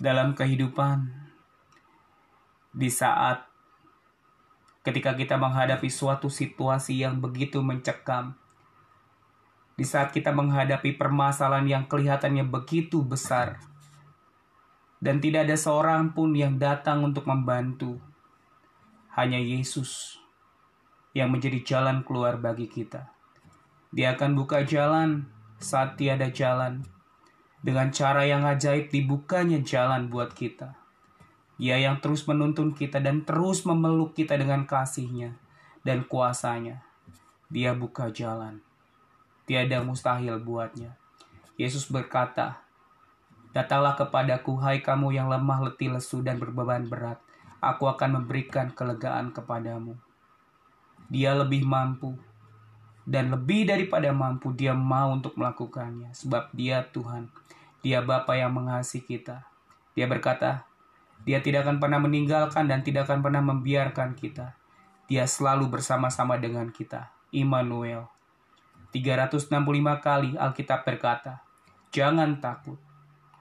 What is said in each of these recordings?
Dalam kehidupan Di saat Ketika kita menghadapi suatu situasi yang begitu mencekam Di saat kita menghadapi permasalahan yang kelihatannya begitu besar dan tidak ada seorang pun yang datang untuk membantu. Hanya Yesus yang menjadi jalan keluar bagi kita. Dia akan buka jalan saat tiada jalan. Dengan cara yang ajaib dibukanya jalan buat kita. Dia yang terus menuntun kita dan terus memeluk kita dengan kasihnya dan kuasanya. Dia buka jalan. Tiada mustahil buatnya. Yesus berkata, Datanglah kepadaku, hai kamu yang lemah, letih, lesu, dan berbeban berat. Aku akan memberikan kelegaan kepadamu. Dia lebih mampu, dan lebih daripada mampu, dia mau untuk melakukannya. Sebab dia Tuhan, dia Bapa yang mengasihi kita. Dia berkata, dia tidak akan pernah meninggalkan dan tidak akan pernah membiarkan kita. Dia selalu bersama-sama dengan kita. Immanuel. 365 kali Alkitab berkata, Jangan takut,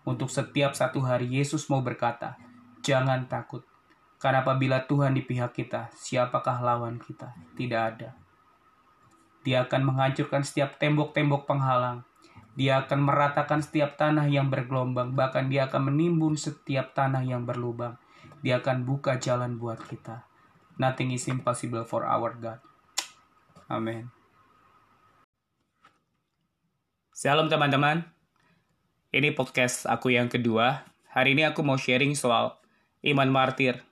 untuk setiap satu hari Yesus mau berkata, "Jangan takut, karena apabila Tuhan di pihak kita, siapakah lawan kita? Tidak ada." Dia akan menghancurkan setiap tembok-tembok penghalang. Dia akan meratakan setiap tanah yang bergelombang, bahkan dia akan menimbun setiap tanah yang berlubang. Dia akan buka jalan buat kita. Nothing is impossible for our God. Amin. Shalom teman-teman. Ini podcast aku yang kedua. Hari ini aku mau sharing soal iman martir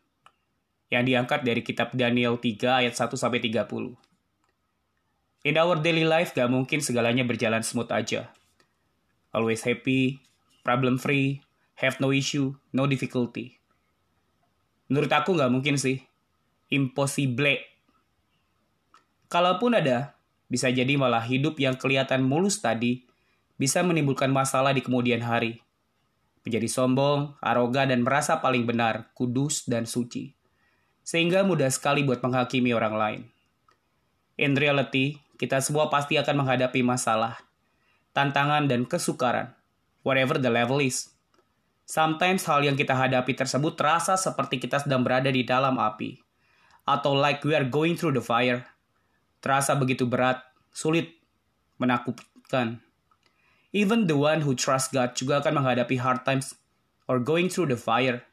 yang diangkat dari kitab Daniel 3 ayat 1 sampai 30. In our daily life gak mungkin segalanya berjalan smooth aja. Always happy, problem free, have no issue, no difficulty. Menurut aku gak mungkin sih. Impossible. Kalaupun ada, bisa jadi malah hidup yang kelihatan mulus tadi bisa menimbulkan masalah di kemudian hari. Menjadi sombong, arogan, dan merasa paling benar, kudus, dan suci. Sehingga mudah sekali buat menghakimi orang lain. In reality, kita semua pasti akan menghadapi masalah, tantangan, dan kesukaran, whatever the level is. Sometimes hal yang kita hadapi tersebut terasa seperti kita sedang berada di dalam api, atau like we are going through the fire. Terasa begitu berat, sulit, menakutkan, Even the one who trusts God juga akan menghadapi hard times or going through the fire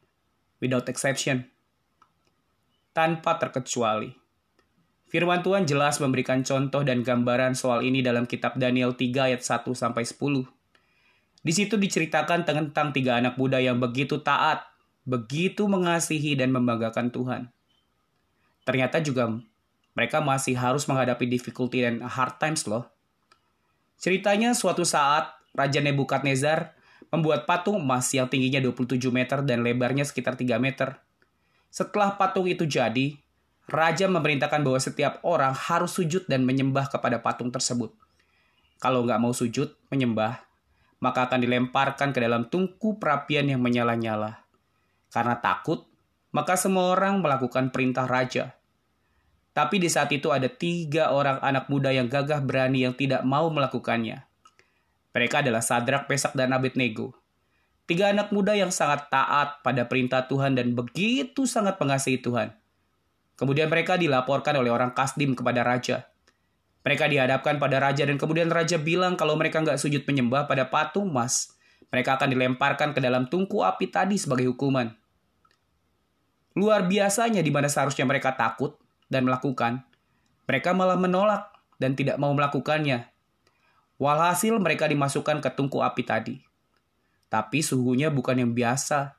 without exception. Tanpa terkecuali. Firman Tuhan jelas memberikan contoh dan gambaran soal ini dalam kitab Daniel 3 ayat 1 sampai 10. Di situ diceritakan tentang tiga anak muda yang begitu taat, begitu mengasihi dan membanggakan Tuhan. Ternyata juga mereka masih harus menghadapi difficulty dan hard times loh. Ceritanya suatu saat Raja Nebukadnezar membuat patung emas yang tingginya 27 meter dan lebarnya sekitar 3 meter. Setelah patung itu jadi, Raja memerintahkan bahwa setiap orang harus sujud dan menyembah kepada patung tersebut. Kalau nggak mau sujud, menyembah, maka akan dilemparkan ke dalam tungku perapian yang menyala-nyala. Karena takut, maka semua orang melakukan perintah raja. Tapi di saat itu ada tiga orang anak muda yang gagah berani yang tidak mau melakukannya. Mereka adalah Sadrak, Pesak, dan Abednego. Tiga anak muda yang sangat taat pada perintah Tuhan dan begitu sangat mengasihi Tuhan. Kemudian mereka dilaporkan oleh orang Kasdim kepada raja. Mereka dihadapkan pada raja dan kemudian raja bilang kalau mereka nggak sujud menyembah pada patung emas, mereka akan dilemparkan ke dalam tungku api tadi sebagai hukuman. Luar biasanya di mana seharusnya mereka takut, dan melakukan, mereka malah menolak dan tidak mau melakukannya. Walhasil mereka dimasukkan ke tungku api tadi. Tapi suhunya bukan yang biasa,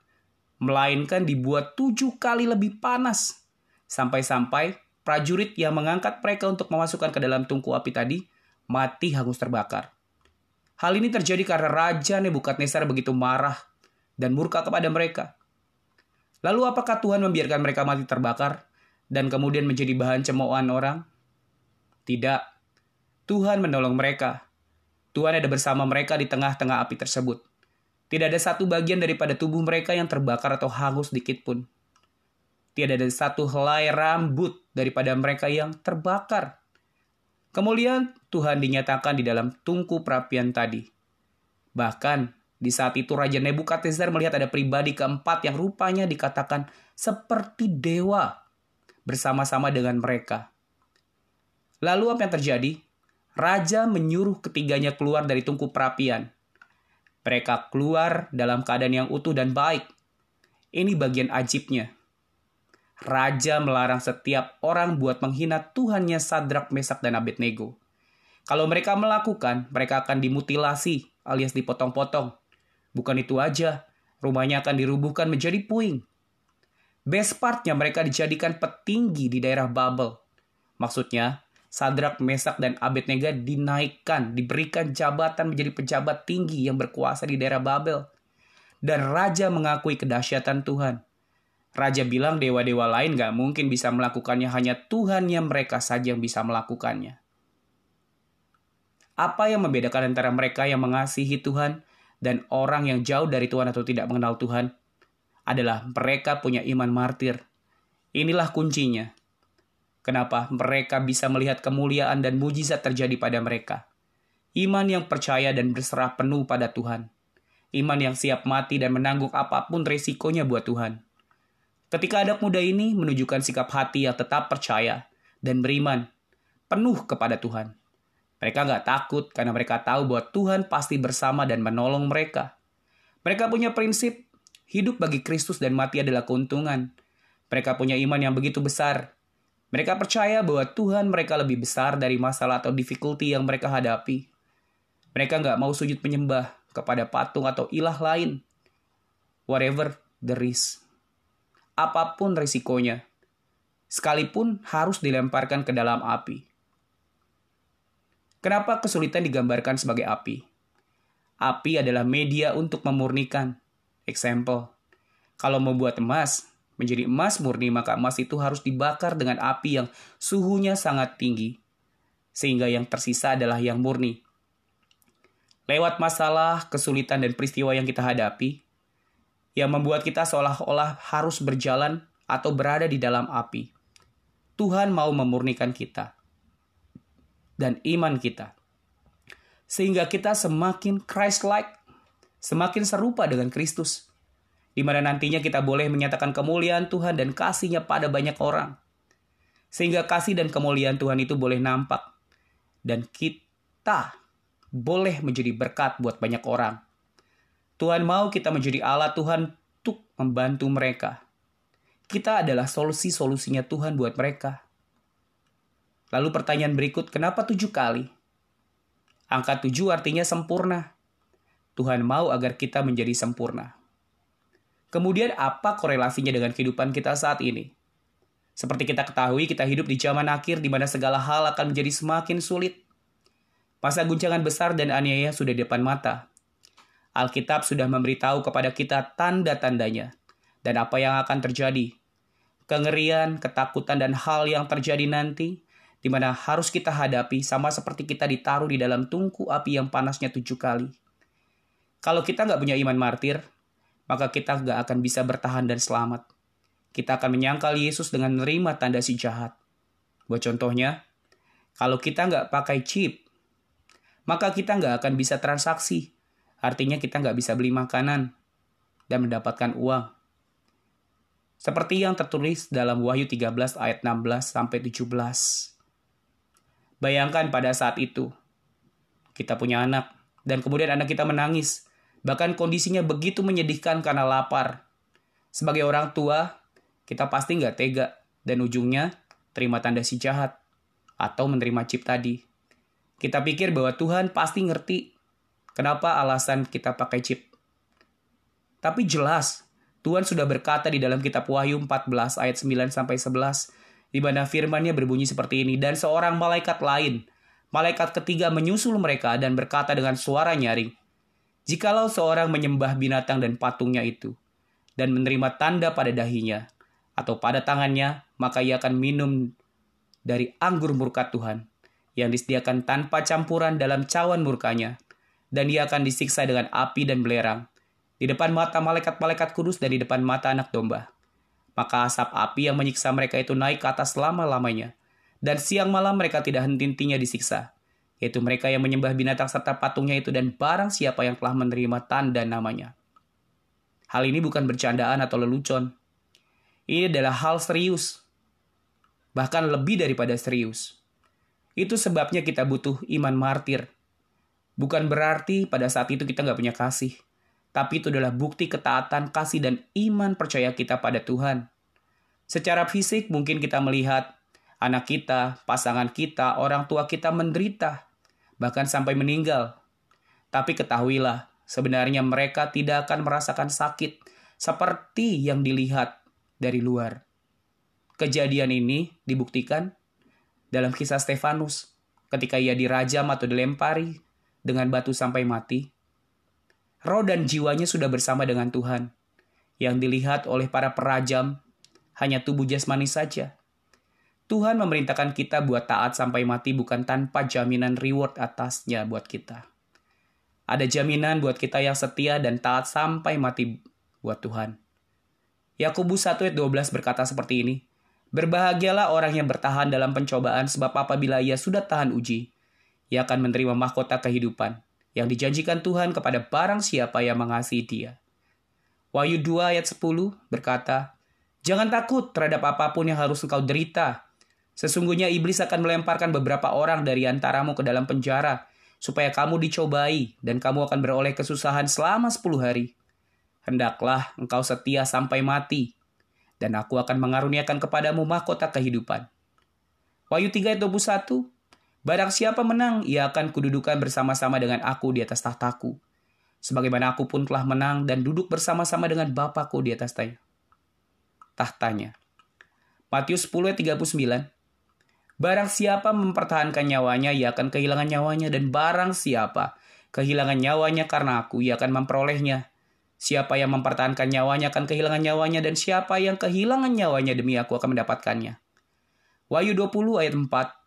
melainkan dibuat tujuh kali lebih panas. Sampai-sampai prajurit yang mengangkat mereka untuk memasukkan ke dalam tungku api tadi mati hangus terbakar. Hal ini terjadi karena Raja Nebukadnezar begitu marah dan murka kepada mereka. Lalu apakah Tuhan membiarkan mereka mati terbakar dan kemudian menjadi bahan cemoohan orang? Tidak. Tuhan menolong mereka. Tuhan ada bersama mereka di tengah-tengah api tersebut. Tidak ada satu bagian daripada tubuh mereka yang terbakar atau hangus sedikit pun. Tidak ada satu helai rambut daripada mereka yang terbakar. Kemuliaan Tuhan dinyatakan di dalam tungku perapian tadi. Bahkan di saat itu Raja Nebukadnezar melihat ada pribadi keempat yang rupanya dikatakan seperti dewa bersama-sama dengan mereka. Lalu apa yang terjadi? Raja menyuruh ketiganya keluar dari tungku perapian. Mereka keluar dalam keadaan yang utuh dan baik. Ini bagian ajibnya. Raja melarang setiap orang buat menghina Tuhannya Sadrak, Mesak, dan Abednego. Kalau mereka melakukan, mereka akan dimutilasi alias dipotong-potong. Bukan itu aja, rumahnya akan dirubuhkan menjadi puing. Best partnya mereka dijadikan petinggi di daerah Babel. Maksudnya, Sadrak, Mesak, dan Abednego dinaikkan, diberikan jabatan menjadi pejabat tinggi yang berkuasa di daerah Babel. Dan Raja mengakui kedahsyatan Tuhan. Raja bilang dewa-dewa lain gak mungkin bisa melakukannya, hanya Tuhan yang mereka saja yang bisa melakukannya. Apa yang membedakan antara mereka yang mengasihi Tuhan dan orang yang jauh dari Tuhan atau tidak mengenal Tuhan? Adalah mereka punya iman martir. Inilah kuncinya Kenapa mereka bisa melihat kemuliaan dan mujizat terjadi pada mereka? Iman yang percaya dan berserah penuh pada Tuhan. Iman yang siap mati dan menanggung apa pun resikonya buat Tuhan. Ketika adat muda ini menunjukkan sikap hati yang tetap percaya dan beriman, penuh kepada Tuhan. Mereka nggak takut karena mereka tahu bahwa Tuhan pasti bersama dan menolong mereka. Mereka punya prinsip, hidup bagi Kristus dan mati adalah keuntungan. Mereka punya iman yang begitu besar mereka percaya bahwa Tuhan mereka lebih besar dari masalah atau difficulty yang mereka hadapi. Mereka nggak mau sujud menyembah kepada patung atau ilah lain. Whatever the risk. Apa pun risikonya. Sekalipun harus dilemparkan ke dalam api. Kenapa kesulitan digambarkan sebagai api? Api adalah media untuk memurnikan. Example, kalau membuat emas, menjadi emas murni, maka emas itu harus dibakar dengan api yang suhunya sangat tinggi, sehingga yang tersisa adalah yang murni. Lewat masalah, kesulitan, dan peristiwa yang kita hadapi, yang membuat kita seolah-olah harus berjalan atau berada di dalam api. Tuhan mau memurnikan kita dan iman kita, sehingga kita semakin Christ-like, semakin serupa dengan Kristus di mana nantinya kita boleh menyatakan kemuliaan Tuhan dan kasihnya pada banyak orang. Sehingga kasih dan kemuliaan Tuhan itu boleh nampak. Dan kita boleh menjadi berkat buat banyak orang. Tuhan mau kita menjadi Allah Tuhan untuk membantu mereka. Kita adalah solusi-solusinya Tuhan buat mereka. Lalu pertanyaan berikut, kenapa tujuh kali? Angka tujuh artinya sempurna. Tuhan mau agar kita menjadi sempurna. Kemudian apa korelasinya dengan kehidupan kita saat ini? Seperti kita ketahui, kita hidup di zaman akhir di mana segala hal akan menjadi semakin sulit. Masa guncangan besar dan aniaya sudah di depan mata. Alkitab sudah memberitahu kepada kita tanda-tandanya dan apa yang akan terjadi. Kengerian, ketakutan, dan hal yang terjadi nanti di mana harus kita hadapi sama seperti kita ditaruh di dalam tungku api yang panasnya tujuh kali. Kalau kita nggak punya iman martir, maka kita gak akan bisa bertahan dan selamat. Kita akan menyangkal Yesus dengan menerima tanda si jahat. Buat contohnya, kalau kita nggak pakai chip, maka kita nggak akan bisa transaksi. Artinya kita nggak bisa beli makanan dan mendapatkan uang. Seperti yang tertulis dalam Wahyu 13 ayat 16 sampai 17. Bayangkan pada saat itu, kita punya anak, dan kemudian anak kita menangis Bahkan kondisinya begitu menyedihkan karena lapar. Sebagai orang tua, kita pasti nggak tega dan ujungnya terima tanda si jahat atau menerima chip tadi. Kita pikir bahwa Tuhan pasti ngerti kenapa alasan kita pakai chip. Tapi jelas, Tuhan sudah berkata di dalam kitab Wahyu 14 ayat 9 sampai 11 di mana firman-Nya berbunyi seperti ini dan seorang malaikat lain, malaikat ketiga menyusul mereka dan berkata dengan suara nyaring, Jikalau seorang menyembah binatang dan patungnya itu, dan menerima tanda pada dahinya atau pada tangannya, maka ia akan minum dari anggur murka Tuhan yang disediakan tanpa campuran dalam cawan murkanya, dan ia akan disiksa dengan api dan belerang di depan mata malaikat-malaikat kudus dan di depan mata anak domba. Maka asap api yang menyiksa mereka itu naik ke atas selama-lamanya. Dan siang malam mereka tidak henti-hentinya disiksa. Yaitu mereka yang menyembah binatang serta patungnya itu dan barang siapa yang telah menerima tanda namanya. Hal ini bukan bercandaan atau lelucon. Ini adalah hal serius. Bahkan lebih daripada serius. Itu sebabnya kita butuh iman martir. Bukan berarti pada saat itu kita nggak punya kasih tapi itu adalah bukti ketaatan, kasih, dan iman percaya kita pada Tuhan. Secara fisik mungkin kita melihat anak kita, pasangan kita, orang tua kita menderita, bahkan sampai meninggal. Tapi ketahuilah, sebenarnya mereka tidak akan merasakan sakit seperti yang dilihat dari luar. Kejadian ini dibuktikan dalam kisah Stefanus ketika ia dirajam atau dilempari dengan batu sampai mati roh dan jiwanya sudah bersama dengan Tuhan. Yang dilihat oleh para perajam hanya tubuh jasmani saja. Tuhan memerintahkan kita buat taat sampai mati bukan tanpa jaminan reward atasnya buat kita. Ada jaminan buat kita yang setia dan taat sampai mati buat Tuhan. Yakobus 1 ayat 12 berkata seperti ini, Berbahagialah orang yang bertahan dalam pencobaan sebab apabila ia sudah tahan uji, ia akan menerima mahkota kehidupan yang dijanjikan Tuhan kepada barang siapa yang mengasihi dia. Wahyu 2 ayat 10 berkata, Jangan takut terhadap apa pun yang harus engkau derita. Sesungguhnya iblis akan melemparkan beberapa orang dari antaramu ke dalam penjara, supaya kamu dicobai dan kamu akan beroleh kesusahan selama 10 hari. Hendaklah engkau setia sampai mati, dan aku akan mengaruniakan kepadamu mahkota kehidupan. Wahyu 3 ayat 21, Barang siapa menang, ia akan kududukan bersama-sama dengan aku di atas tahtaku. Sebagaimana aku pun telah menang dan duduk bersama-sama dengan Bapakku di atas tahtanya. Matius 10 ayat 39 Barang siapa mempertahankan nyawanya, ia akan kehilangan nyawanya. Dan barang siapa kehilangan nyawanya karena aku, ia akan memperolehnya. Siapa yang mempertahankan nyawanya akan kehilangan nyawanya. Dan siapa yang kehilangan nyawanya demi aku akan mendapatkannya. Wahyu 20 ayat 4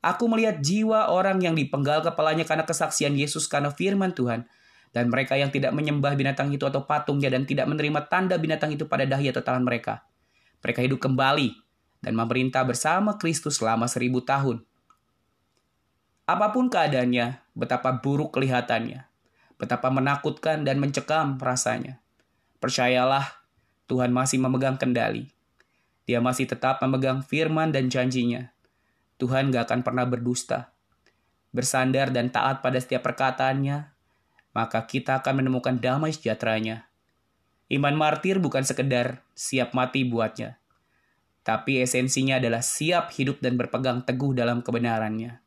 Aku melihat jiwa orang yang dipenggal kepalanya karena kesaksian Yesus karena firman Tuhan. Dan mereka yang tidak menyembah binatang itu atau patungnya dan tidak menerima tanda binatang itu pada dahi atau tangan mereka. Mereka hidup kembali dan memerintah bersama Kristus selama seribu tahun. Apa pun keadaannya, betapa buruk kelihatannya, betapa menakutkan dan mencekam rasanya. Percayalah, Tuhan masih memegang kendali. Dia masih tetap memegang firman dan janjinya Tuhan gak akan pernah berdusta. Bersandar dan taat pada setiap perkataannya, maka kita akan menemukan damai sejahteranya. Iman martir bukan sekedar siap mati buatnya, tapi esensinya adalah siap hidup dan berpegang teguh dalam kebenarannya.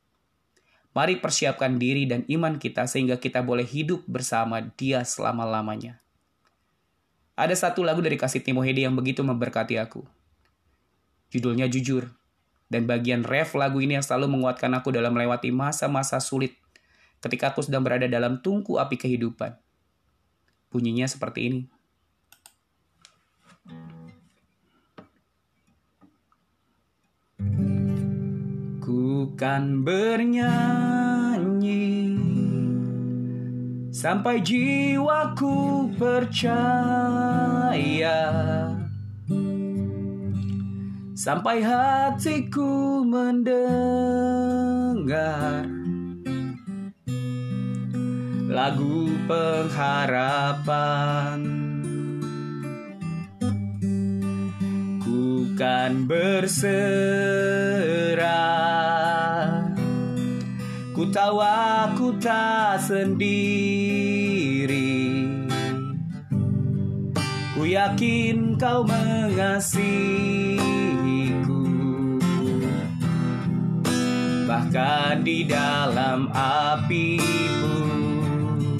Mari persiapkan diri dan iman kita sehingga kita boleh hidup bersama dia selama-lamanya. Ada satu lagu dari kasih Timohedi yang begitu memberkati aku. Judulnya Jujur. Dan bagian ref lagu ini yang selalu menguatkan aku dalam melewati masa-masa sulit ketika aku sedang berada dalam tungku api kehidupan. Bunyinya seperti ini. Ku kan bernyanyi sampai jiwaku percaya sampai hatiku mendengar lagu pengharapan. Ku kan berserah. Ku tahu aku tak sendiri ku yakin kau mengasihi bahkan di dalam api pun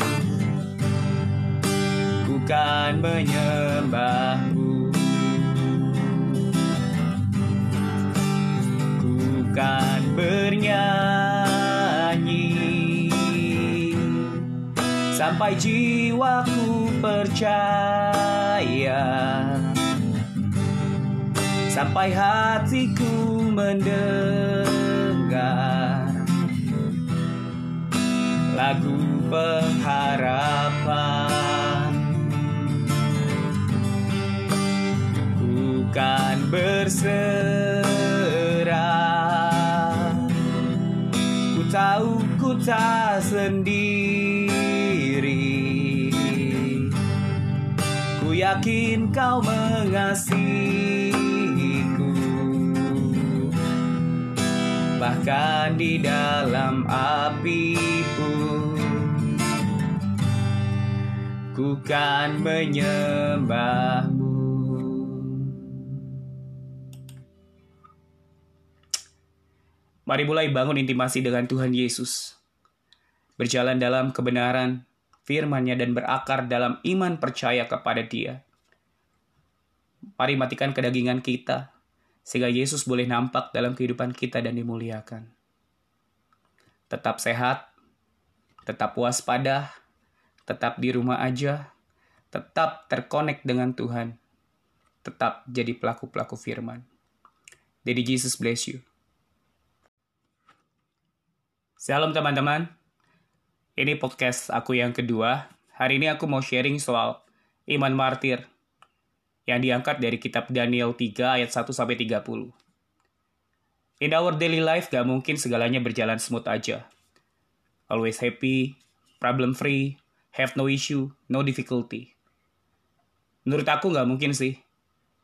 bukan menyembahmu. Bukan bernyanyi sampai jiwaku percaya. Sampai hatiku mendengar lagu pengharapan. Bukan berserah. Ku tahu ku tak sendiri. Yakin kau mengasihiku Bahkan di dalam api pun Ku kan menyembahmu Mari mulai bangun intimasi dengan Tuhan Yesus. Berjalan dalam kebenaran, firman-Nya dan berakar dalam iman percaya kepada Dia. Mari matikan kedagingan kita, sehingga Yesus boleh nampak dalam kehidupan kita dan dimuliakan. Tetap sehat, tetap waspada, tetap di rumah aja, tetap terkonek dengan Tuhan, tetap jadi pelaku-pelaku firman. Daddy Jesus bless you. Shalom teman-teman. Ini podcast aku yang kedua. Hari ini aku mau sharing soal iman martir yang diangkat dari kitab Daniel 3 ayat 1 sampai 30. In our daily life gak mungkin segalanya berjalan smooth aja. Always happy, problem free, have no issue, no difficulty. Menurut aku gak mungkin sih.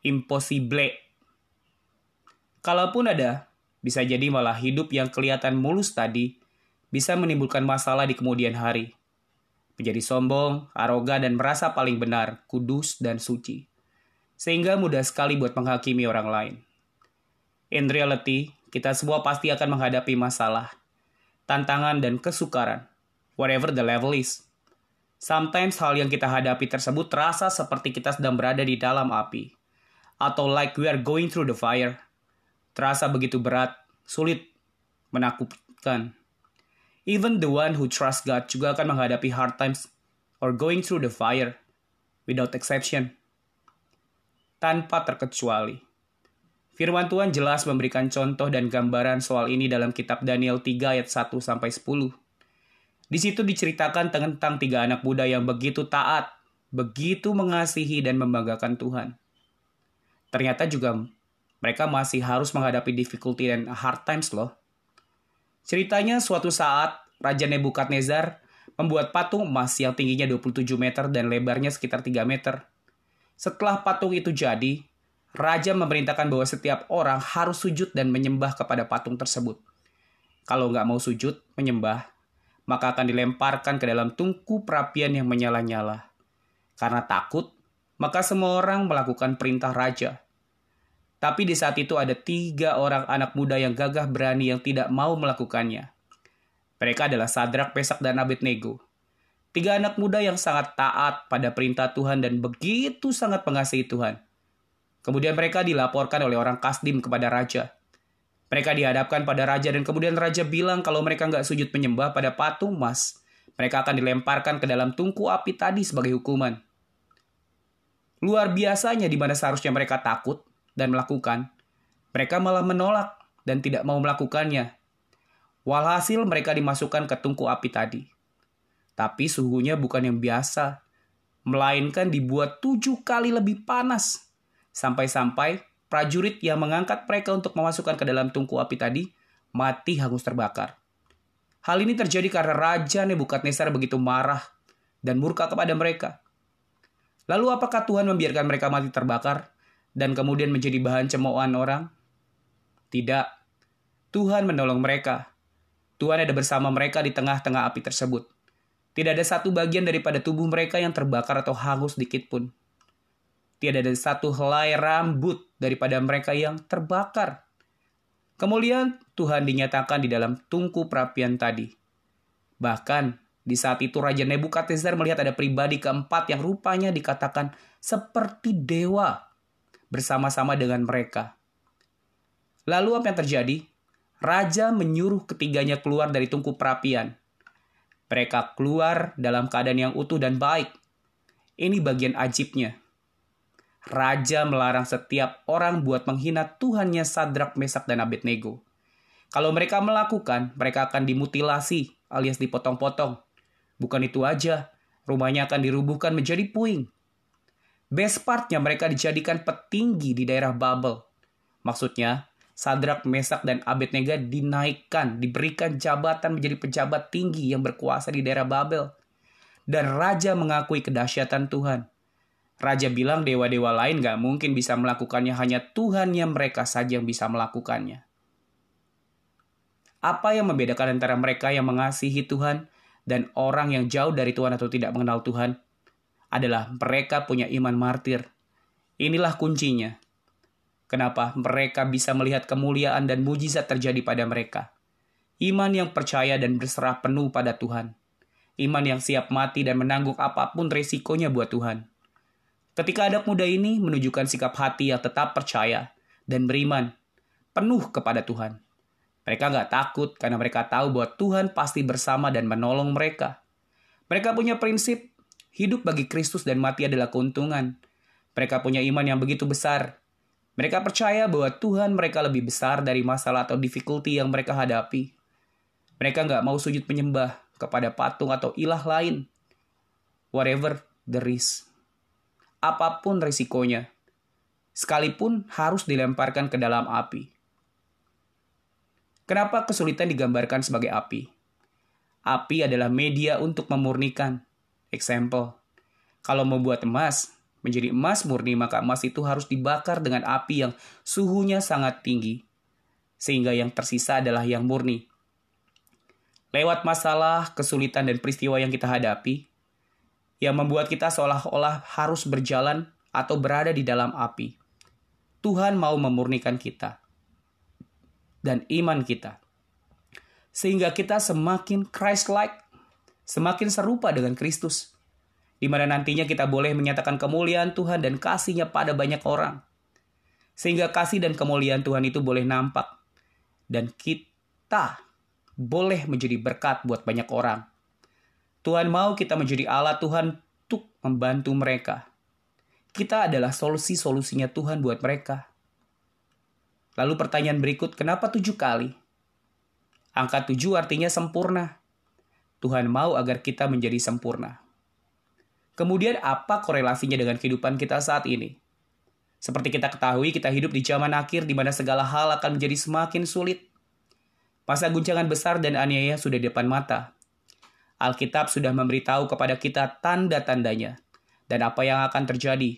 Impossible. Kalaupun ada, bisa jadi malah hidup yang kelihatan mulus tadi bisa menimbulkan masalah di kemudian hari. Menjadi sombong, arogan, dan merasa paling benar, kudus, dan suci. Sehingga mudah sekali buat menghakimi orang lain. In reality, kita semua pasti akan menghadapi masalah, tantangan, dan kesukaran, whatever the level is. Sometimes hal yang kita hadapi tersebut terasa seperti kita sedang berada di dalam api, atau like we are going through the fire. Terasa begitu berat, sulit, menakutkan, Even the one who trusts God juga akan menghadapi hard times or going through the fire without exception. Tanpa terkecuali. Firman Tuhan jelas memberikan contoh dan gambaran soal ini dalam kitab Daniel 3 ayat 1 sampai 10. Di situ diceritakan tentang tiga anak muda yang begitu taat, begitu mengasihi dan membanggakan Tuhan. Ternyata juga mereka masih harus menghadapi difficulty dan hard times loh. Ceritanya suatu saat Raja Nebukadnezar membuat patung emas yang tingginya 27 meter dan lebarnya sekitar 3 meter. Setelah patung itu jadi, Raja memerintahkan bahwa setiap orang harus sujud dan menyembah kepada patung tersebut. Kalau nggak mau sujud, menyembah, maka akan dilemparkan ke dalam tungku perapian yang menyala-nyala. Karena takut, maka semua orang melakukan perintah raja. Tapi di saat itu ada tiga orang anak muda yang gagah berani yang tidak mau melakukannya. Mereka adalah Sadrak, Pesak, dan Abednego. Tiga anak muda yang sangat taat pada perintah Tuhan dan begitu sangat mengasihi Tuhan. Kemudian mereka dilaporkan oleh orang Kasdim kepada raja. Mereka dihadapkan pada raja dan kemudian raja bilang kalau mereka nggak sujud menyembah pada patung emas, mereka akan dilemparkan ke dalam tungku api tadi sebagai hukuman. Luar biasanya di mana seharusnya mereka takut, dan melakukan, mereka malah menolak dan tidak mau melakukannya. Walhasil mereka dimasukkan ke tungku api tadi. Tapi suhunya bukan yang biasa, melainkan dibuat tujuh kali lebih panas. Sampai-sampai prajurit yang mengangkat mereka untuk memasukkan ke dalam tungku api tadi mati hangus terbakar. Hal ini terjadi karena Raja Nebukadnezar begitu marah dan murka kepada mereka. Lalu apakah Tuhan membiarkan mereka mati terbakar dan kemudian menjadi bahan cemoohan orang? Tidak. Tuhan menolong mereka. Tuhan ada bersama mereka di tengah-tengah api tersebut. Tidak ada satu bagian daripada tubuh mereka yang terbakar atau hangus sedikit pun. Tidak ada satu helai rambut daripada mereka yang terbakar. Kemudian Tuhan dinyatakan di dalam tungku perapian tadi. Bahkan di saat itu Raja Nebukadnezar melihat ada pribadi keempat yang rupanya dikatakan seperti dewa bersama-sama dengan mereka. Lalu apa yang terjadi? Raja menyuruh ketiganya keluar dari tungku perapian. Mereka keluar dalam keadaan yang utuh dan baik. Ini bagian ajibnya. Raja melarang setiap orang buat menghina Tuhannya Sadrak, Mesak, dan Abednego. Kalau mereka melakukan, mereka akan dimutilasi alias dipotong-potong. Bukan itu aja, rumahnya akan dirubuhkan menjadi puing. Best partnya mereka dijadikan petinggi di daerah Babel. Maksudnya, Sadrak, Mesak, dan Abednego dinaikkan, diberikan jabatan menjadi pejabat tinggi yang berkuasa di daerah Babel. Dan Raja mengakui kedahsyatan Tuhan. Raja bilang dewa-dewa lain gak mungkin bisa melakukannya, hanya Tuhan yang mereka saja yang bisa melakukannya. Apa yang membedakan antara mereka yang mengasihi Tuhan dan orang yang jauh dari Tuhan atau tidak mengenal Tuhan? Adalah mereka punya iman martir. Inilah kuncinya. Kenapa mereka bisa melihat kemuliaan dan mujizat terjadi pada mereka? Iman yang percaya dan berserah penuh pada Tuhan. Iman yang siap mati dan menanggung apa pun resikonya buat Tuhan. Ketika anak muda ini menunjukkan sikap hati yang tetap percaya dan beriman, penuh kepada Tuhan mereka nggak takut karena mereka tahu bahwa Tuhan pasti bersama dan menolong mereka. Mereka punya prinsip, hidup bagi Kristus dan mati adalah keuntungan. Mereka punya iman yang begitu besar. Mereka percaya bahwa Tuhan mereka lebih besar dari masalah atau difficulty yang mereka hadapi. Mereka nggak mau sujud menyembah kepada patung atau ilah lain. Whatever the risk. Apa pun risikonya. Sekalipun harus dilemparkan ke dalam api. Kenapa kesulitan digambarkan sebagai api? Api adalah media untuk memurnikan. Example, kalau membuat emas menjadi emas murni, maka emas itu harus dibakar dengan api yang suhunya sangat tinggi, sehingga yang tersisa adalah yang murni. Lewat masalah, kesulitan, dan peristiwa yang kita hadapi, yang membuat kita seolah-olah harus berjalan atau berada di dalam api. Tuhan mau memurnikan kita dan iman kita. Sehingga kita semakin Christ-like, semakin serupa dengan Kristus. Di mana nantinya kita boleh menyatakan kemuliaan Tuhan dan kasihnya pada banyak orang. Sehingga kasih dan kemuliaan Tuhan itu boleh nampak. Dan kita boleh menjadi berkat buat banyak orang. Tuhan mau kita menjadi Allah Tuhan untuk membantu mereka. Kita adalah solusi-solusinya Tuhan buat mereka. Lalu pertanyaan berikut, kenapa tujuh kali? Angka tujuh artinya sempurna. Tuhan mau agar kita menjadi sempurna. Kemudian apa korelasinya dengan kehidupan kita saat ini? Seperti kita ketahui, kita hidup di zaman akhir di mana segala hal akan menjadi semakin sulit. Masa guncangan besar dan aniaya sudah di depan mata. Alkitab sudah memberitahu kepada kita tanda-tandanya dan apa yang akan terjadi.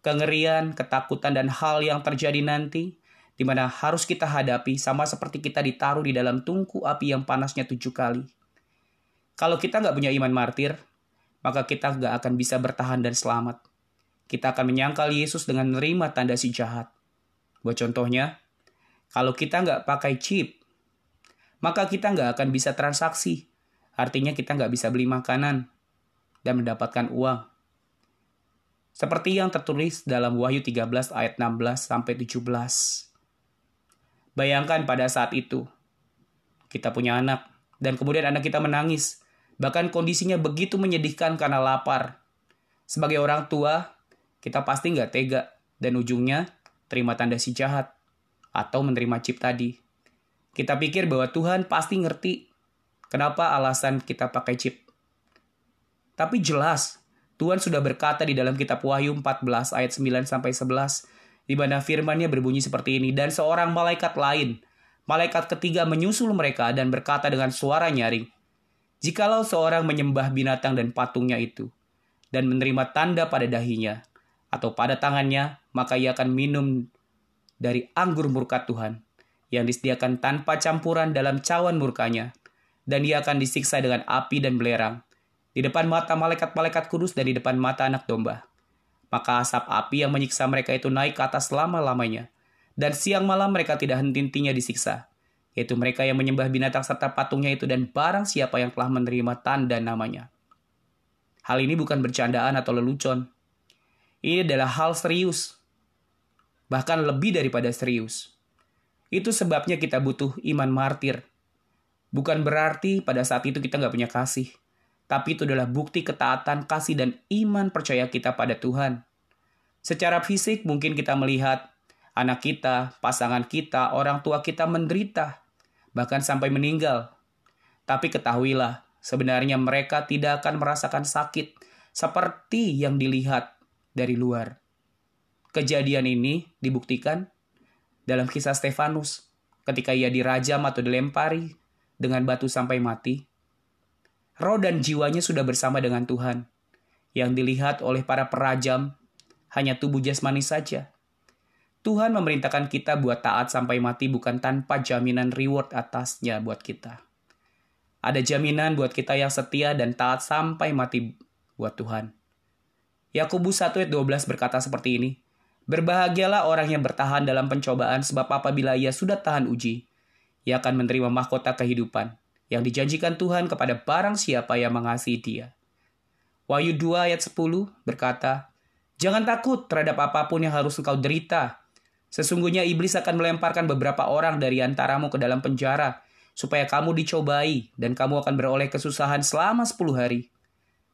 Kengerian, ketakutan, dan hal yang terjadi nanti di mana harus kita hadapi sama seperti kita ditaruh di dalam tungku api yang panasnya tujuh kali. Kalau kita nggak punya iman martir, maka kita nggak akan bisa bertahan dan selamat. Kita akan menyangkal Yesus dengan menerima tanda si jahat. Buat contohnya, kalau kita nggak pakai chip, maka kita nggak akan bisa transaksi. Artinya kita nggak bisa beli makanan dan mendapatkan uang. Seperti yang tertulis dalam Wahyu 13 ayat 16 sampai 17. Bayangkan pada saat itu, kita punya anak, dan kemudian anak kita menangis. Bahkan kondisinya begitu menyedihkan karena lapar. Sebagai orang tua, kita pasti nggak tega, dan ujungnya terima tanda si jahat, atau menerima chip tadi. Kita pikir bahwa Tuhan pasti ngerti kenapa alasan kita pakai chip. Tapi jelas, Tuhan sudah berkata di dalam kitab Wahyu 14 ayat 9 sampai 11 di mana firmannya berbunyi seperti ini, dan seorang malaikat lain, malaikat ketiga menyusul mereka dan berkata dengan suara nyaring, Jikalau seorang menyembah binatang dan patungnya itu, dan menerima tanda pada dahinya, atau pada tangannya, maka ia akan minum dari anggur murka Tuhan, yang disediakan tanpa campuran dalam cawan murkanya, dan ia akan disiksa dengan api dan belerang, di depan mata malaikat-malaikat kudus dan di depan mata anak domba maka asap api yang menyiksa mereka itu naik ke atas selama-lamanya. Dan siang malam mereka tidak henti-hentinya disiksa. Yaitu mereka yang menyembah binatang serta patungnya itu dan barang siapa yang telah menerima tanda namanya. Hal ini bukan bercandaan atau lelucon. Ini adalah hal serius. Bahkan lebih daripada serius. Itu sebabnya kita butuh iman martir. Bukan berarti pada saat itu kita nggak punya kasih tapi itu adalah bukti ketaatan, kasih, dan iman percaya kita pada Tuhan. Secara fisik mungkin kita melihat anak kita, pasangan kita, orang tua kita menderita, bahkan sampai meninggal. Tapi ketahuilah, sebenarnya mereka tidak akan merasakan sakit seperti yang dilihat dari luar. Kejadian ini dibuktikan dalam kisah Stefanus ketika ia dirajam atau dilempari dengan batu sampai mati. Roh dan jiwanya sudah bersama dengan Tuhan. Yang dilihat oleh para perajam hanya tubuh jasmani saja. Tuhan memerintahkan kita buat taat sampai mati bukan tanpa jaminan reward atasnya buat kita. Ada jaminan buat kita yang setia dan taat sampai mati buat Tuhan. Yakobus 1 ayat 12 berkata seperti ini. Berbahagialah orang yang bertahan dalam pencobaan sebab apabila ia sudah tahan uji, ia akan menerima mahkota kehidupan yang dijanjikan Tuhan kepada barang siapa yang mengasihi dia. Wahyu 2 ayat 10 berkata, Jangan takut terhadap apa pun yang harus engkau derita. Sesungguhnya iblis akan melemparkan beberapa orang dari antaramu ke dalam penjara, supaya kamu dicobai dan kamu akan beroleh kesusahan selama 10 hari.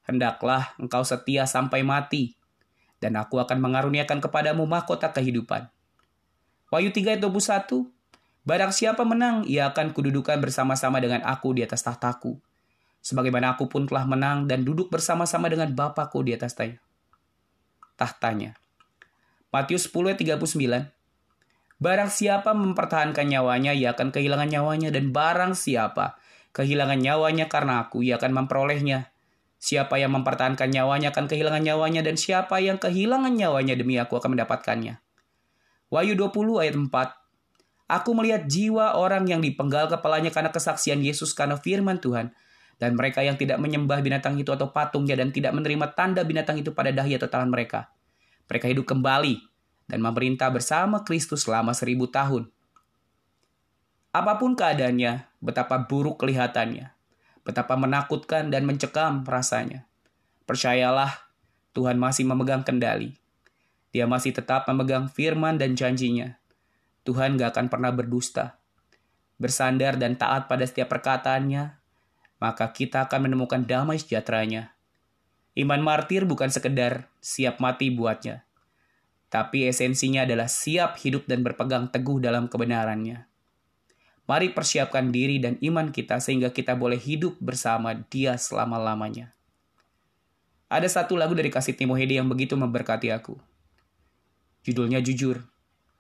Hendaklah engkau setia sampai mati, dan aku akan mengaruniakan kepadamu mahkota kehidupan. Wahyu 3 ayat 21, Barang siapa menang, ia akan kududukan bersama-sama dengan aku di atas tahtaku. Sebagaimana aku pun telah menang dan duduk bersama-sama dengan Bapakku di atas tahta tahtanya. Matius 10 ayat 39. Barang siapa mempertahankan nyawanya, ia akan kehilangan nyawanya. Dan barang siapa kehilangan nyawanya karena aku, ia akan memperolehnya. Siapa yang mempertahankan nyawanya akan kehilangan nyawanya. Dan siapa yang kehilangan nyawanya demi aku akan mendapatkannya. Wahyu 20 ayat 4. Aku melihat jiwa orang yang dipenggal kepalanya karena kesaksian Yesus karena firman Tuhan. Dan mereka yang tidak menyembah binatang itu atau patungnya dan tidak menerima tanda binatang itu pada dahi atau tangan mereka. Mereka hidup kembali dan memerintah bersama Kristus selama seribu tahun. Apa pun keadaannya, betapa buruk kelihatannya, betapa menakutkan dan mencekam rasanya. Percayalah, Tuhan masih memegang kendali. Dia masih tetap memegang firman dan janjinya. Tuhan gak akan pernah berdusta. Bersandar dan taat pada setiap perkataannya, maka kita akan menemukan damai sejahteranya. Iman martir bukan sekedar siap mati buatnya, tapi esensinya adalah siap hidup dan berpegang teguh dalam kebenarannya. Mari persiapkan diri dan iman kita sehingga kita boleh hidup bersama dia selama-lamanya. Ada satu lagu dari kasih Timohede yang begitu memberkati aku. Judulnya Jujur,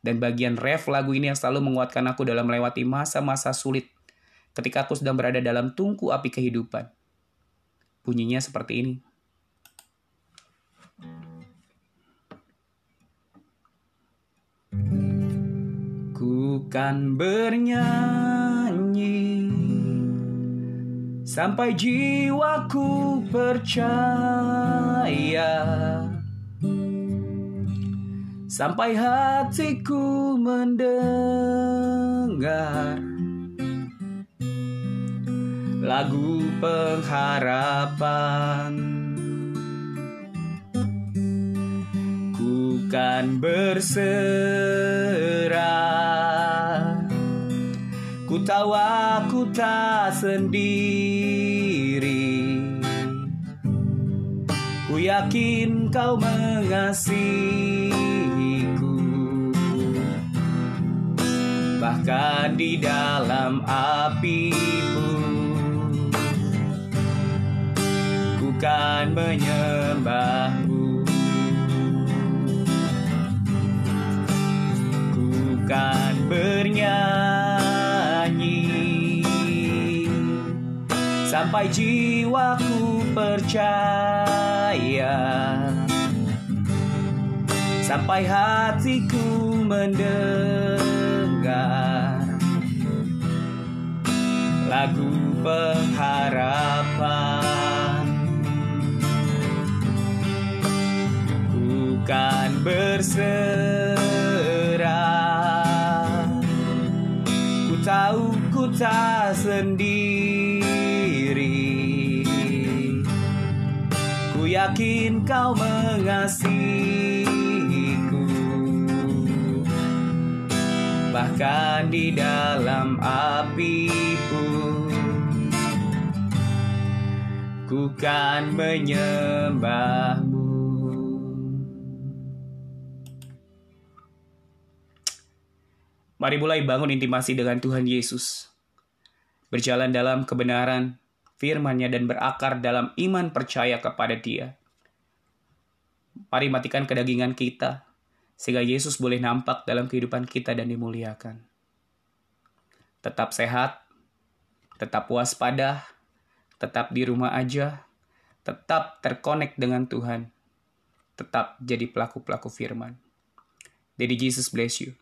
dan bagian ref lagu ini yang selalu menguatkan aku dalam melewati masa-masa sulit ketika aku sedang berada dalam tungku api kehidupan. Bunyinya seperti ini. Ku kan bernyanyi. Sampai jiwaku percaya. Sampai hatiku mendengar lagu pengharapan. Ku kan berserah tahu aku tak sendiri. Ku yakin kau mengasihiku. Bahkan di dalam api pun bukan menyembahmu. Bukan bernyanyi Sampai jiwaku percaya. Sampai hatiku mendengar Lagu pengharapan. Bukan berserah tahu ku tak sendiri. Ku yakin kau mengasihiku. Bahkan di dalam api pun Ku kan menyembahmu Mari mulai bangun intimasi dengan Tuhan Yesus. Berjalan dalam kebenaran, firman-Nya dan berakar dalam iman percaya kepada Dia. Mari matikan kedagingan kita sehingga Yesus boleh nampak dalam kehidupan kita dan dimuliakan. Tetap sehat, tetap waspada, tetap di rumah aja, tetap terkonek dengan Tuhan, tetap jadi pelaku-pelaku firman. Jadi Jesus bless you.